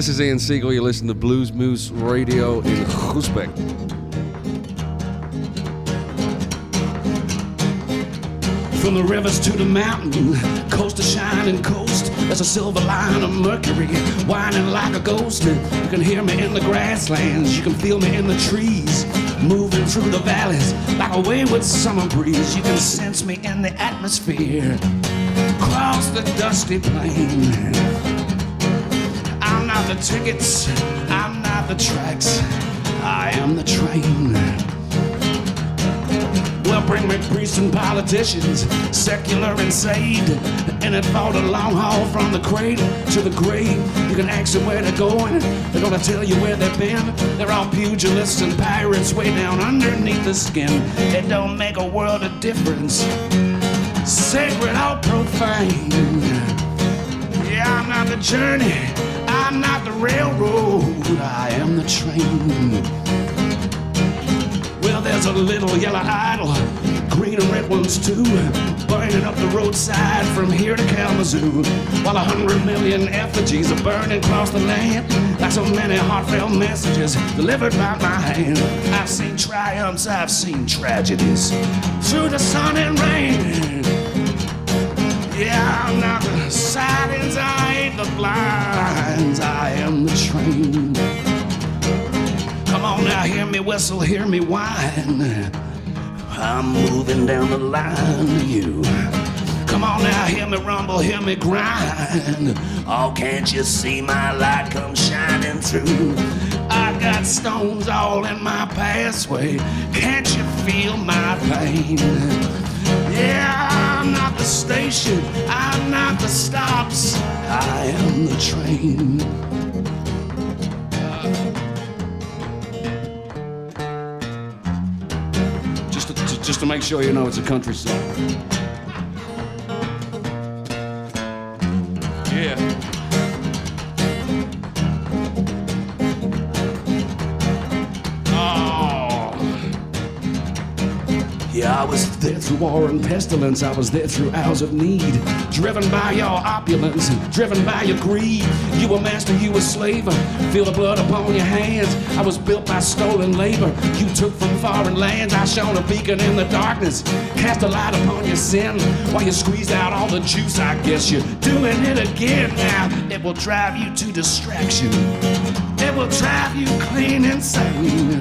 This is Ian Siegal. You listen to Blues Moose Radio in Groesbeek. From the rivers to the mountain, coast to shining coast, there's a silver line of mercury whining like a ghost. You can hear me in the grasslands, you can feel me in the trees, moving through the valleys like a wayward summer breeze. You can sense me in the atmosphere, across the dusty plain. The tickets, I'm not the tracks, I am the train. Well, bring me priests and politicians, secular and saved. And it fought a long haul from the cradle to the grave. You can ask them where they're going, they're gonna tell you where they've been. They're all pugilists and pirates way down underneath the skin. It don't make a world of difference, sacred or profane. Yeah, I'm not the journey, I'm not the railroad, I am the train. Well, there's a little yellow idol, green and red ones too, burning up the roadside from here to Kalamazoo. While a hundred million effigies are burning across the land, like so many heartfelt messages delivered by my hand. I've seen triumphs, I've seen tragedies through the sun and rain. Yeah, I'm not the silence, I ain't the blinds, I am the train. Come on now, hear me whistle, hear me whine. I'm moving down the line to you. Come on now, hear me rumble, hear me grind. Oh, can't you see my light come shining through? I got stones all in my pathway. Can't you feel my pain? Yeah, I'm not the station, I'm not the stops. I am the train. Uh. Just to, to- just to make sure you know it's a country song. Yeah. There through war and pestilence. I was there through hours of need. Driven by your opulence, driven by your greed. You were master, you were slave. Feel the blood upon your hands. I was built by stolen labor. You took from foreign lands. I shone a beacon in the darkness. Cast a light upon your sin while you squeezed out all the juice. I guess you're doing it again now. It will drive you to distraction. It will drive you clean insane.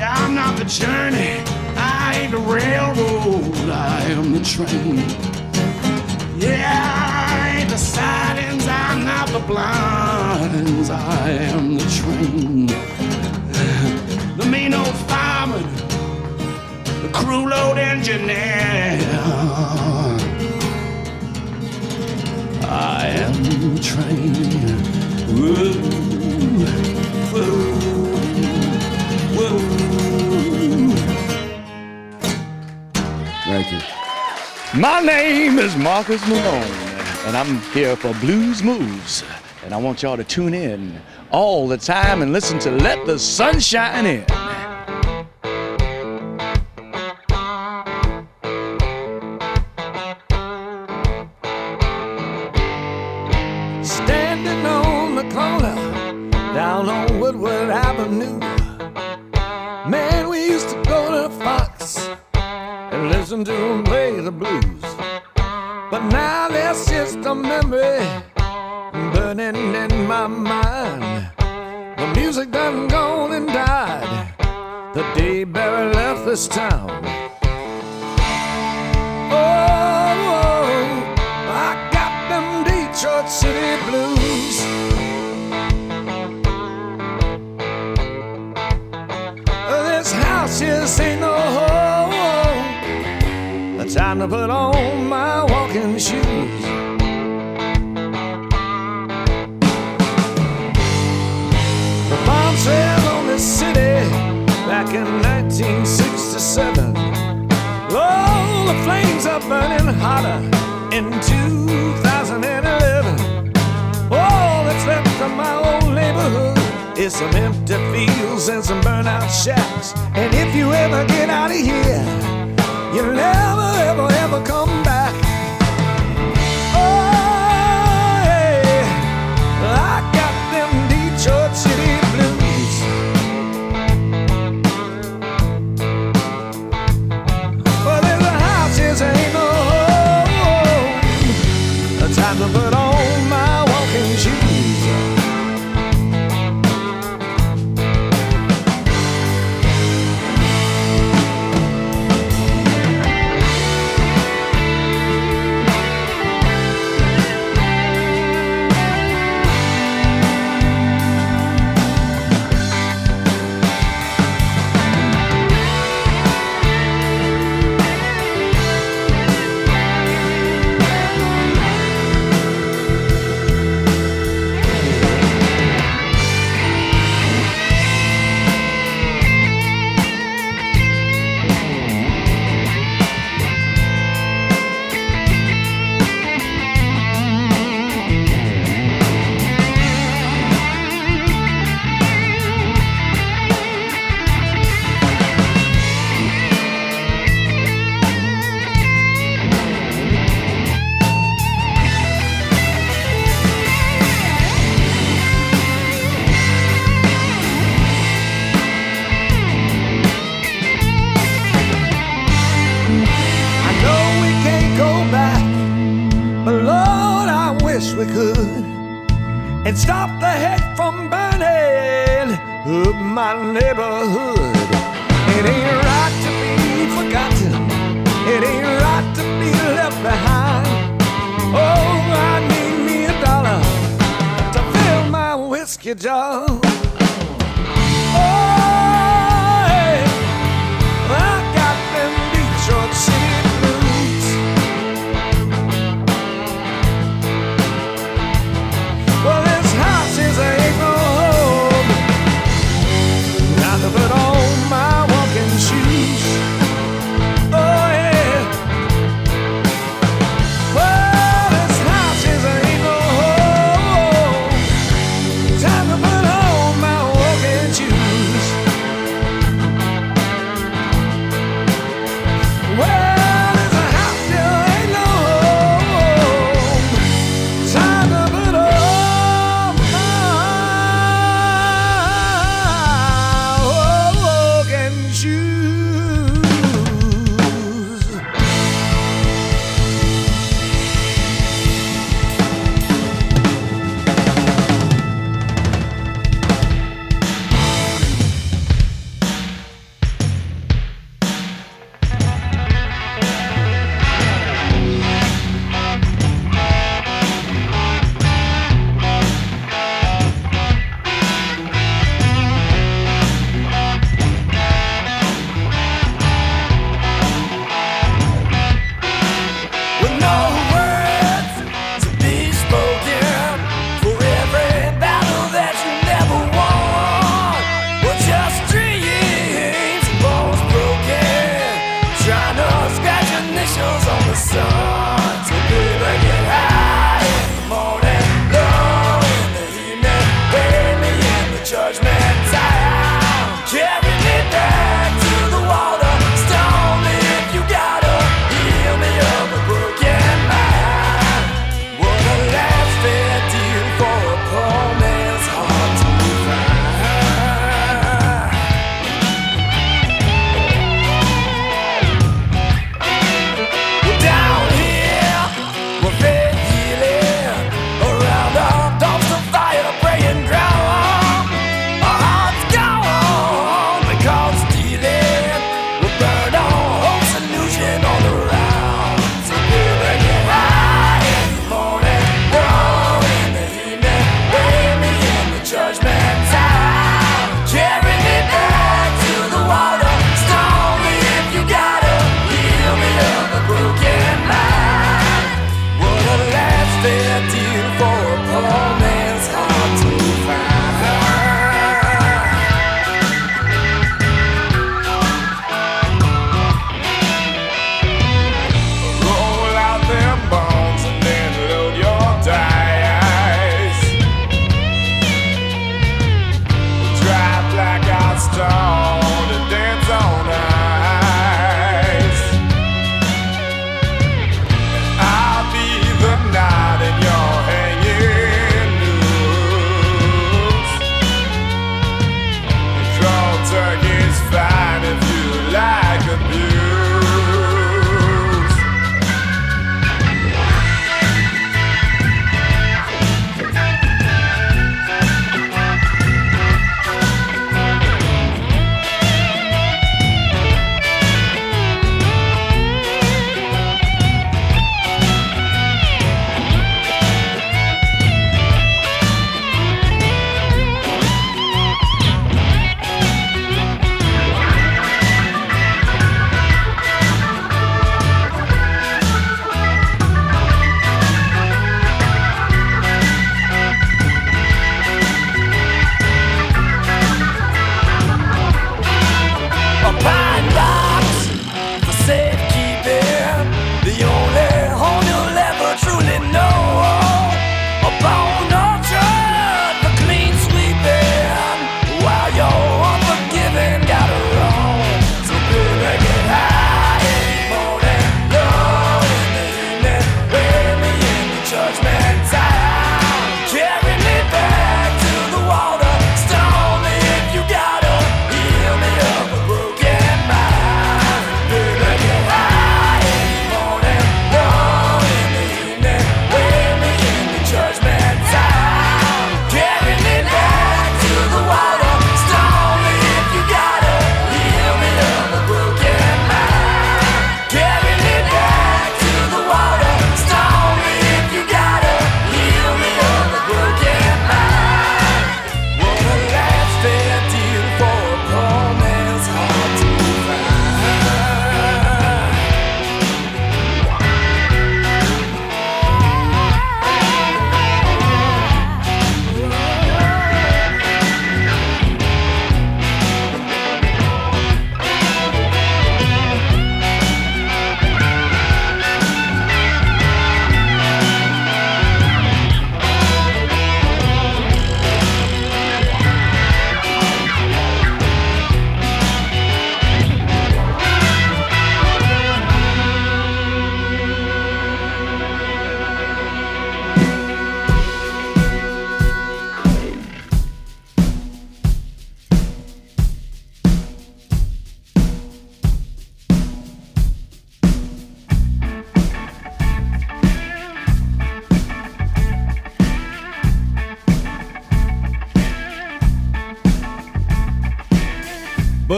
I'm not the journey. Ain't the railroad. I am the train. Yeah, I ain't the sidings. I'm not the blinds. I am the train. The mean old fireman. The crew load engineer. I am the train. Woo, My name is Marcus Malone, and I'm here for Blues Moose. And I want y'all to tune in all the time and listen to Let the Sun Shine In. This town. Is some empty fields and some burnout shacks. And if you ever get out of here, you'll never, ever, ever come back.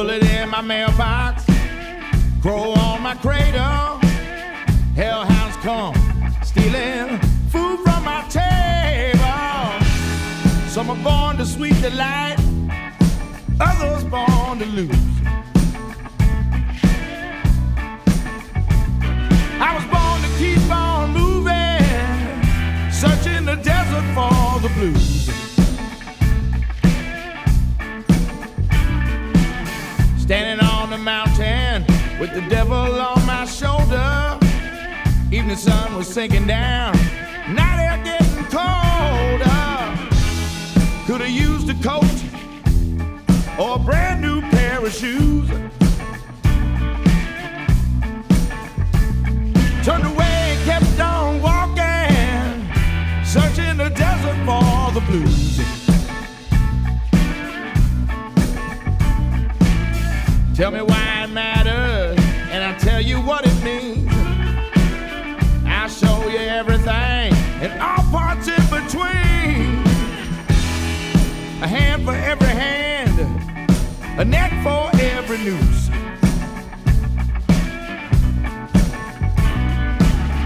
Bullet in my mailbox, crow on my cradle. Hellhounds come stealing food from my table. Some are born to sweet delight, others born to lose. With the devil on my shoulder. Evening sun was sinking down, night air getting colder. Could have used a coat or a brand new pair of shoes. turned away and kept on walking, searching the desert for the blues. Tell me why you everything and all parts in between. A hand for every hand, a neck for every noose.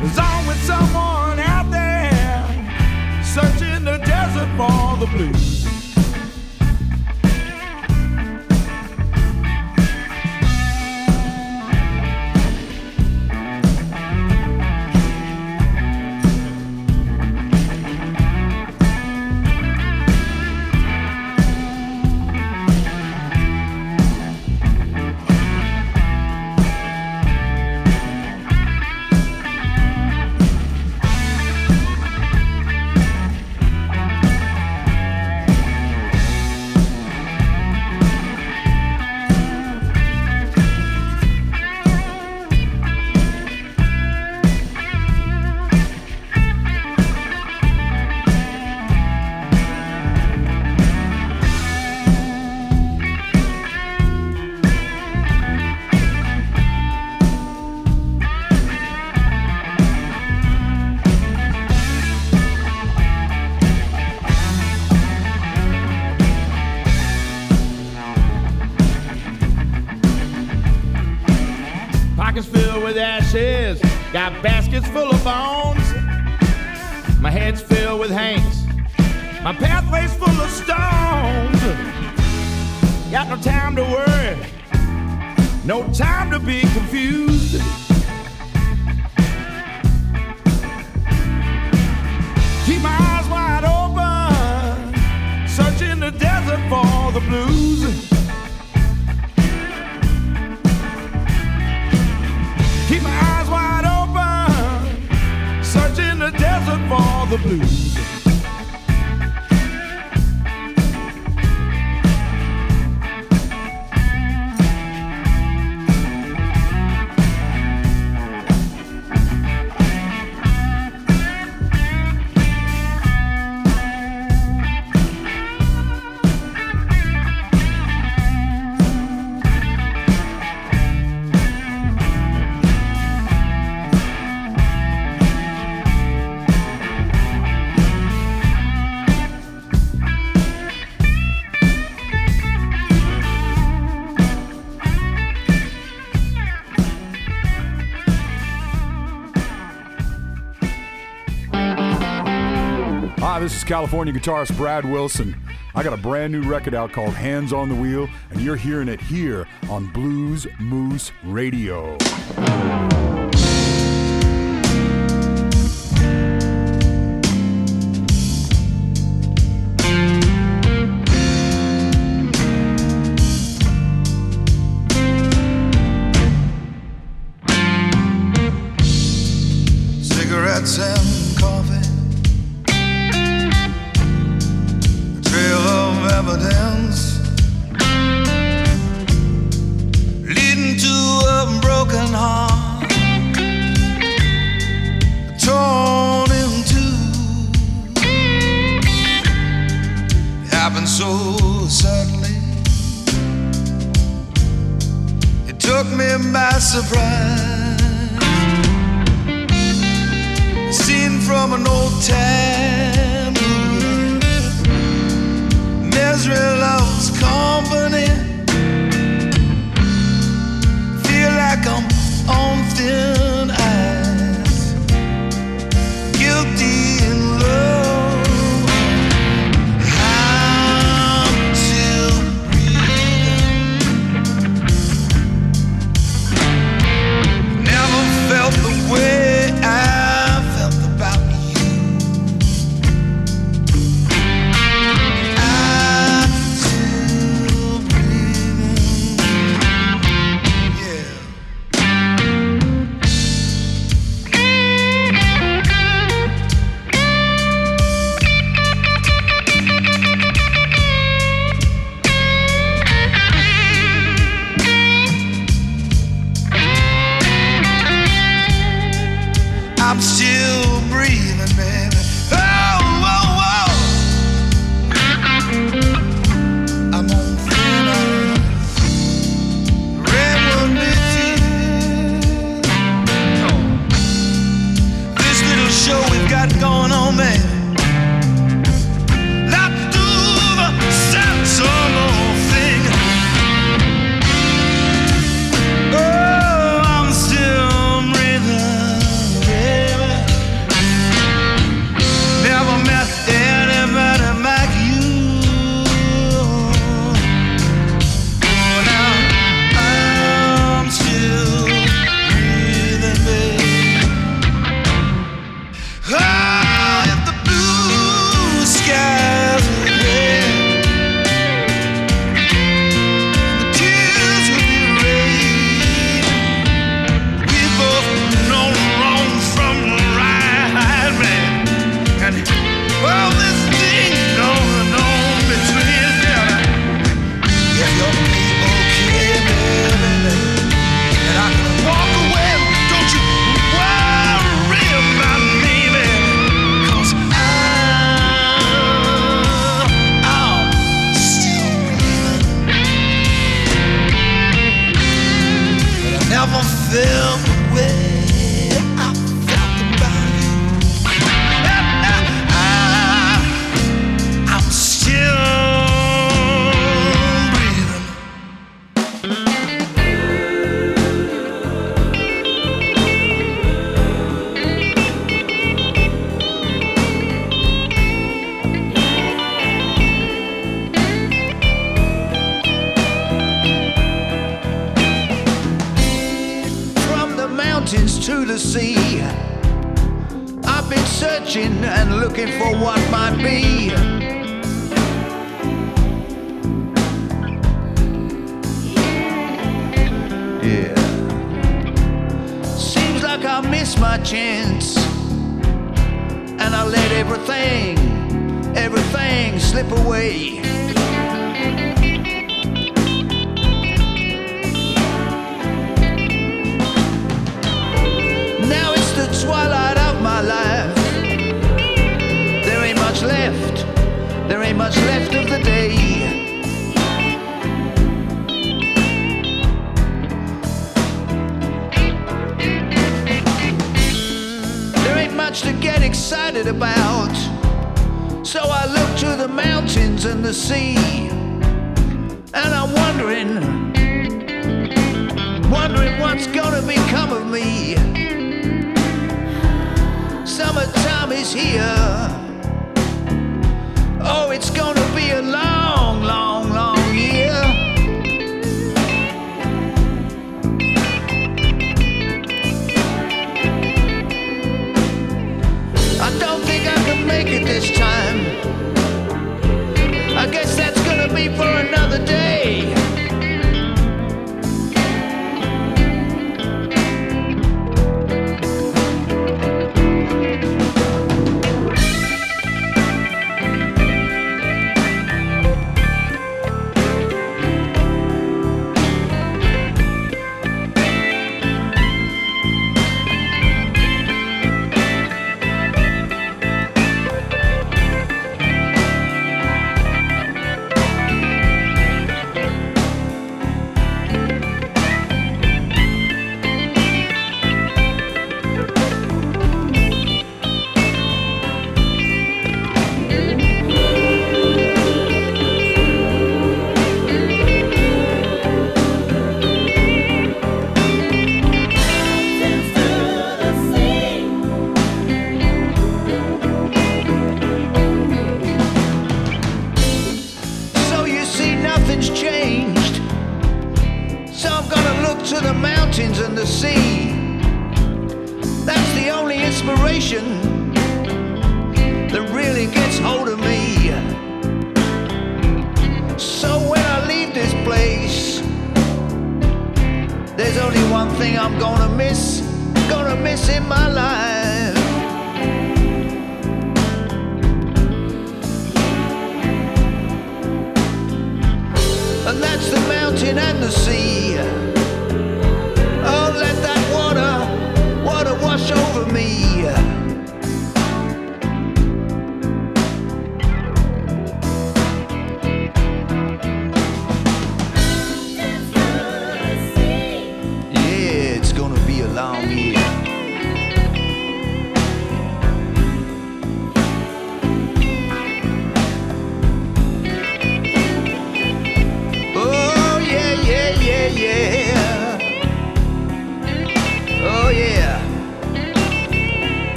There's always someone out there searching the desert for the blues. Baskets full of bones. My head's filled with hanks, my pathway's full of stones. Got no time to worry, no time to be confused. California guitarist Brad Wilson. I got a brand new record out called Hands on the Wheel, and you're hearing it here on Blues Moose Radio.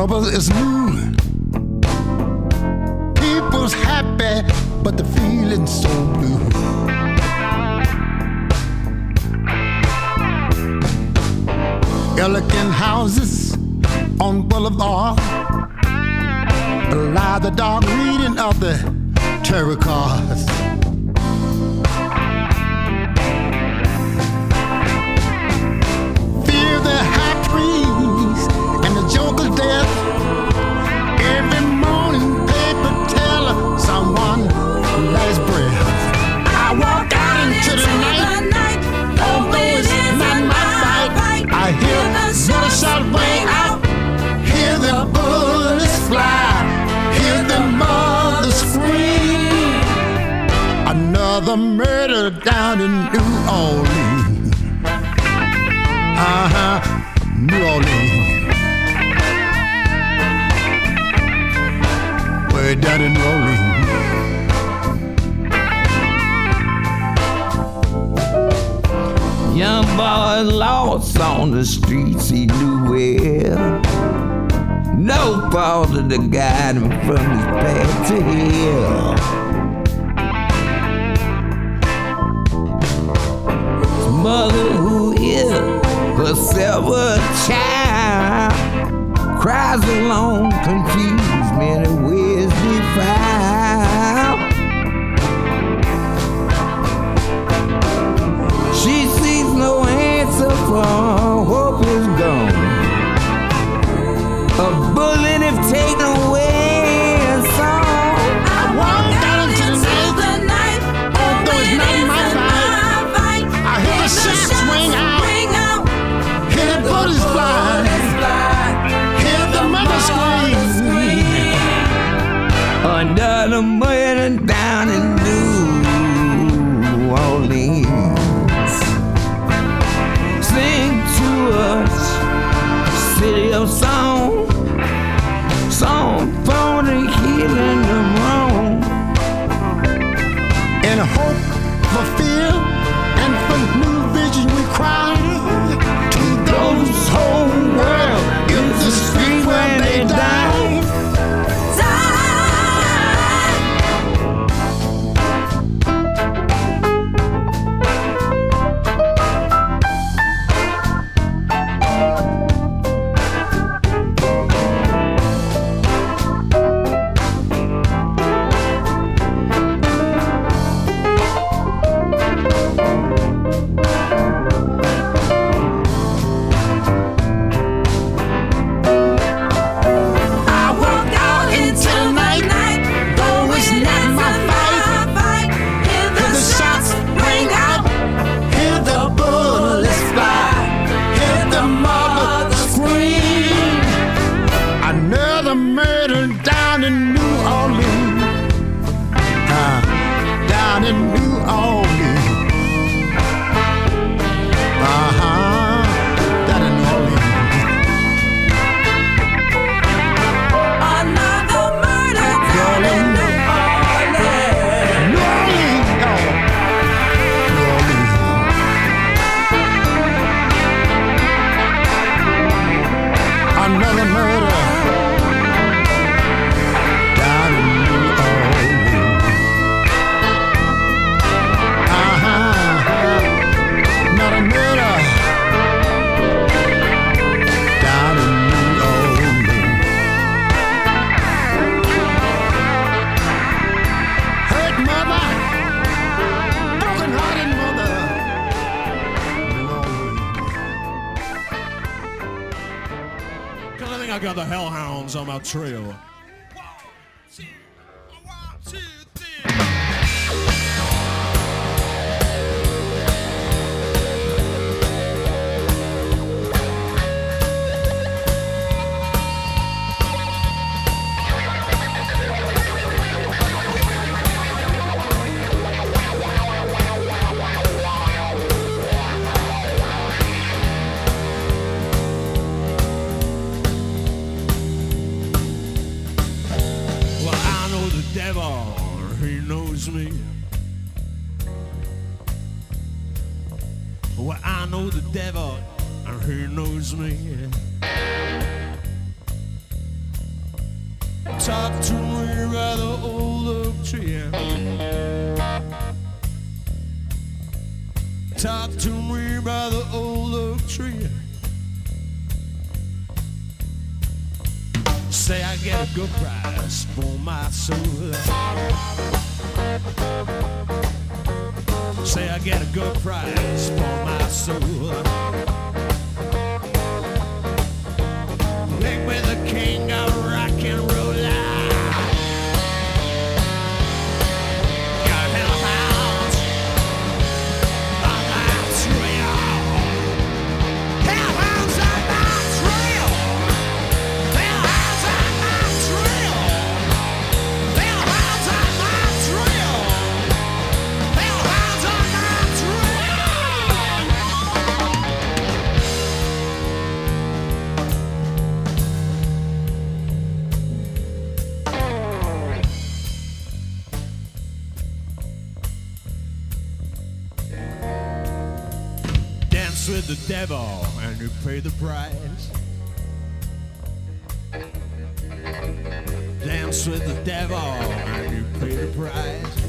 trouble is new. People's happy, but the feeling's so blue. Elegant houses on boulevard. Lie the dark reading of the tarot. down in New Orleans. Uh huh, New Orleans. Way down in New Orleans. Young boy lost on the streets he knew well. No father to guide him from his path to hell. mother who is herself a child cries alone, confused, many ways defiled. She sees no answer from. eu. got the hellhounds on my trail. leads me. Well, I know the devil, and he knows me. Talk to me by the old oak tree. Talk to me by the old oak tree. say I get a good price for my soul. Say I get a good price for my soul. the devil and you pay the price. Dance with the devil and you pay the price.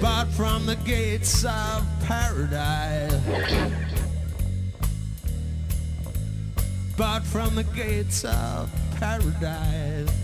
But from the gates of paradise. But from the gates of paradise.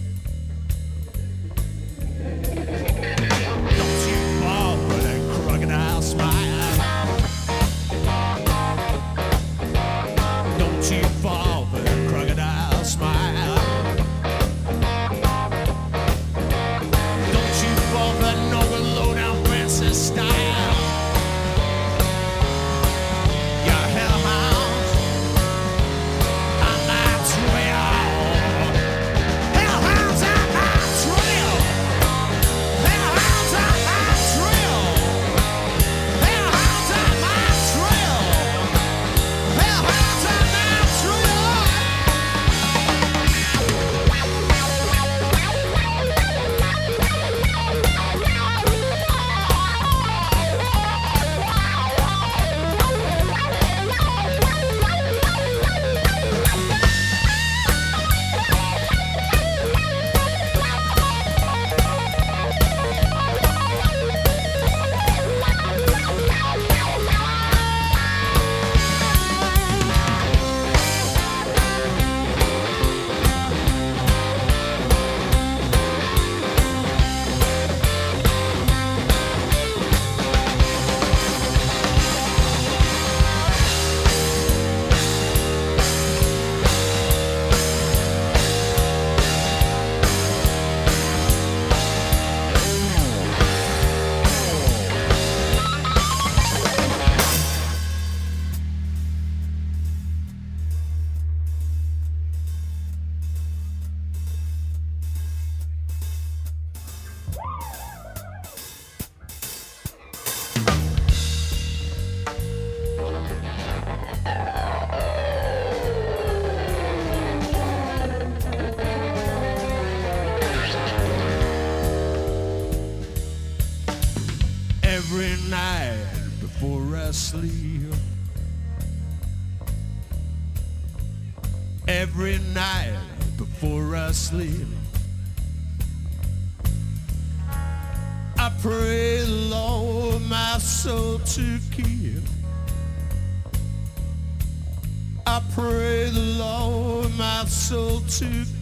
to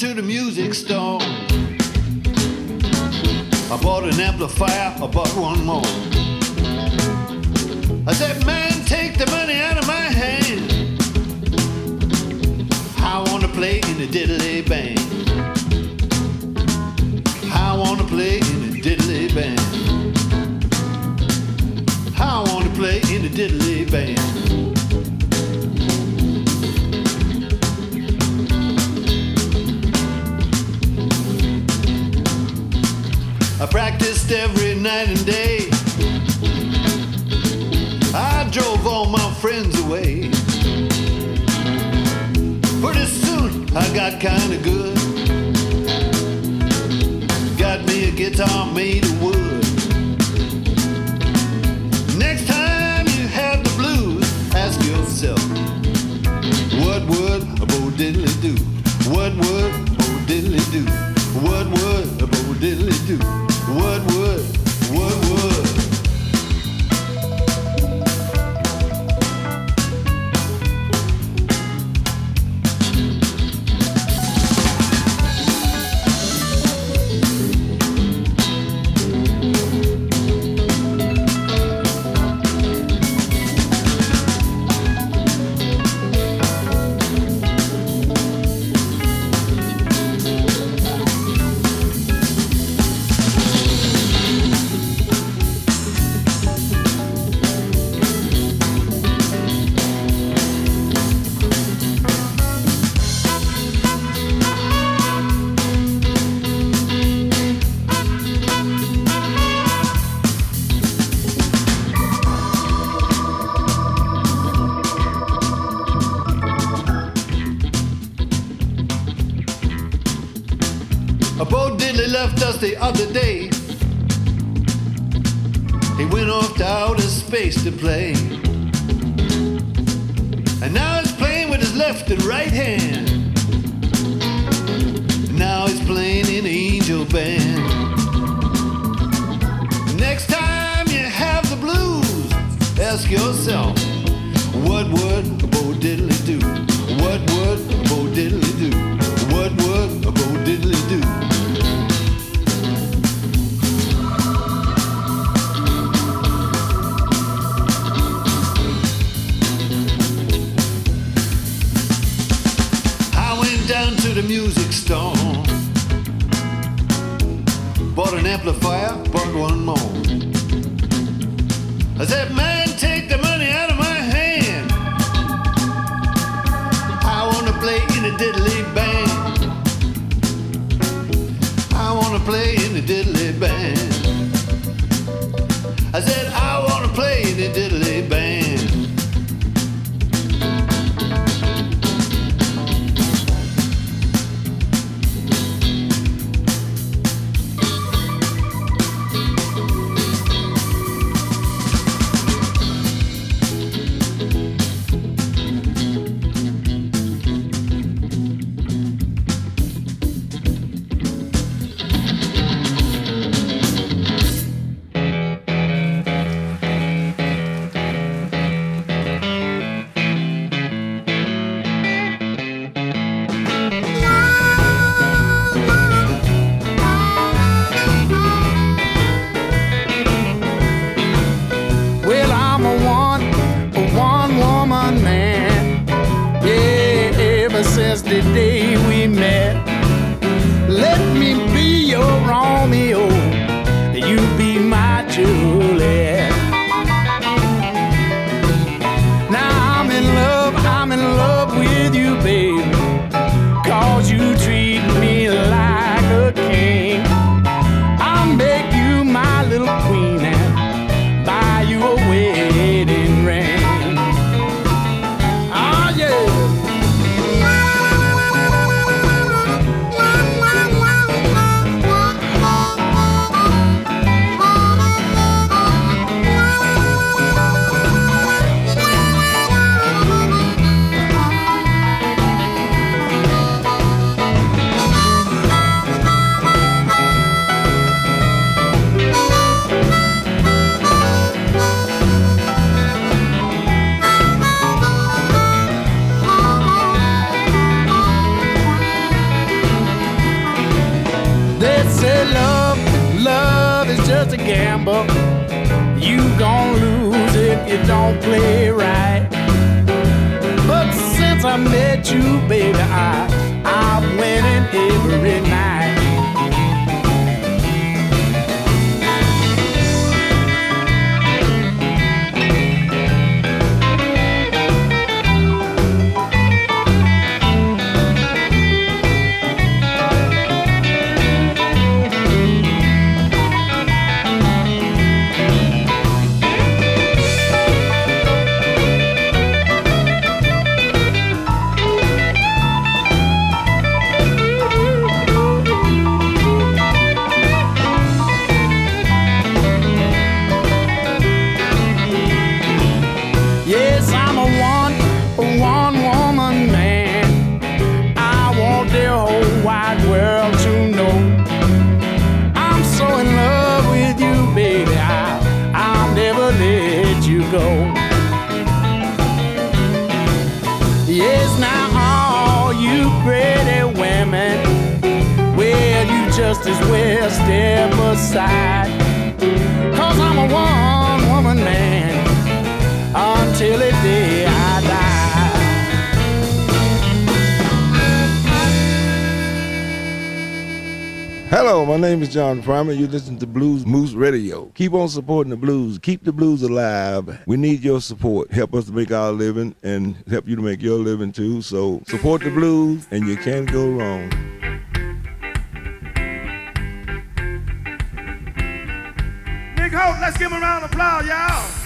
to the music store. I bought an amplifier, I bought one more. I said, man, take the money out of my hand. I wanna play in the diddly band. I wanna play in the diddly band. I wanna play in the diddly band. Every night and day. I drove all my friends away. Pretty soon I got kinda good. Got me a guitar made of wood. Next time you have the blues, ask yourself, what would a Bo Diddley do? What would a Bo Diddley do? What would a Bo Diddley do? Angel one more. World to know. I'm so in love with you, baby. I, I'll never let you go. Yes, now all you pretty women, well, you just as well step aside. Cause I'm a one Hello, my name is John Primer. You listen to Blues Moose Radio. Keep on supporting the blues. Keep the blues alive. We need your support. Help us to make our living and help you to make your living too. So support the blues and you can't go wrong. Nick Hope, let's give him a round of applause, y'all.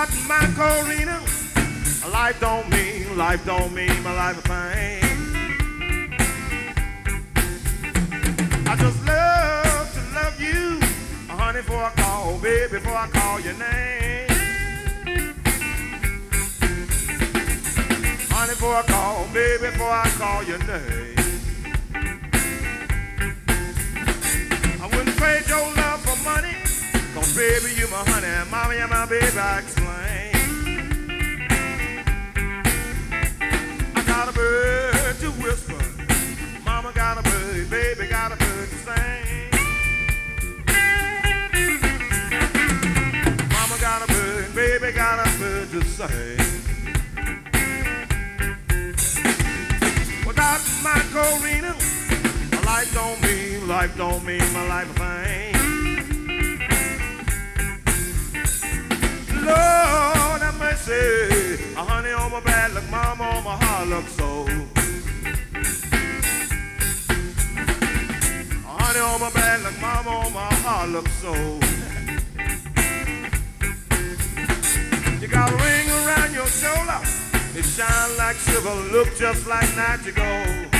My Corina, life don't mean, life don't mean my life a thing. I just love to love you, honey, before I call, baby, before I call your name. Honey, before I call, baby, before I call your name. I wouldn't trade your love for money, cause baby, you my honey, mommy, and my baby, I explain. I got a bird to whisper. Mama got a bird, baby got a bird to sing. Mama got a bird, baby got a bird to sing. Without my Corina, my life don't mean, life don't mean my life a thing. Lord have mercy, a honey on my bad luck, mama on my hard luck soul. Honey on my bad luck, mama on my hard luck soul. You got a ring around your shoulder, it shine like silver, look just like night gold.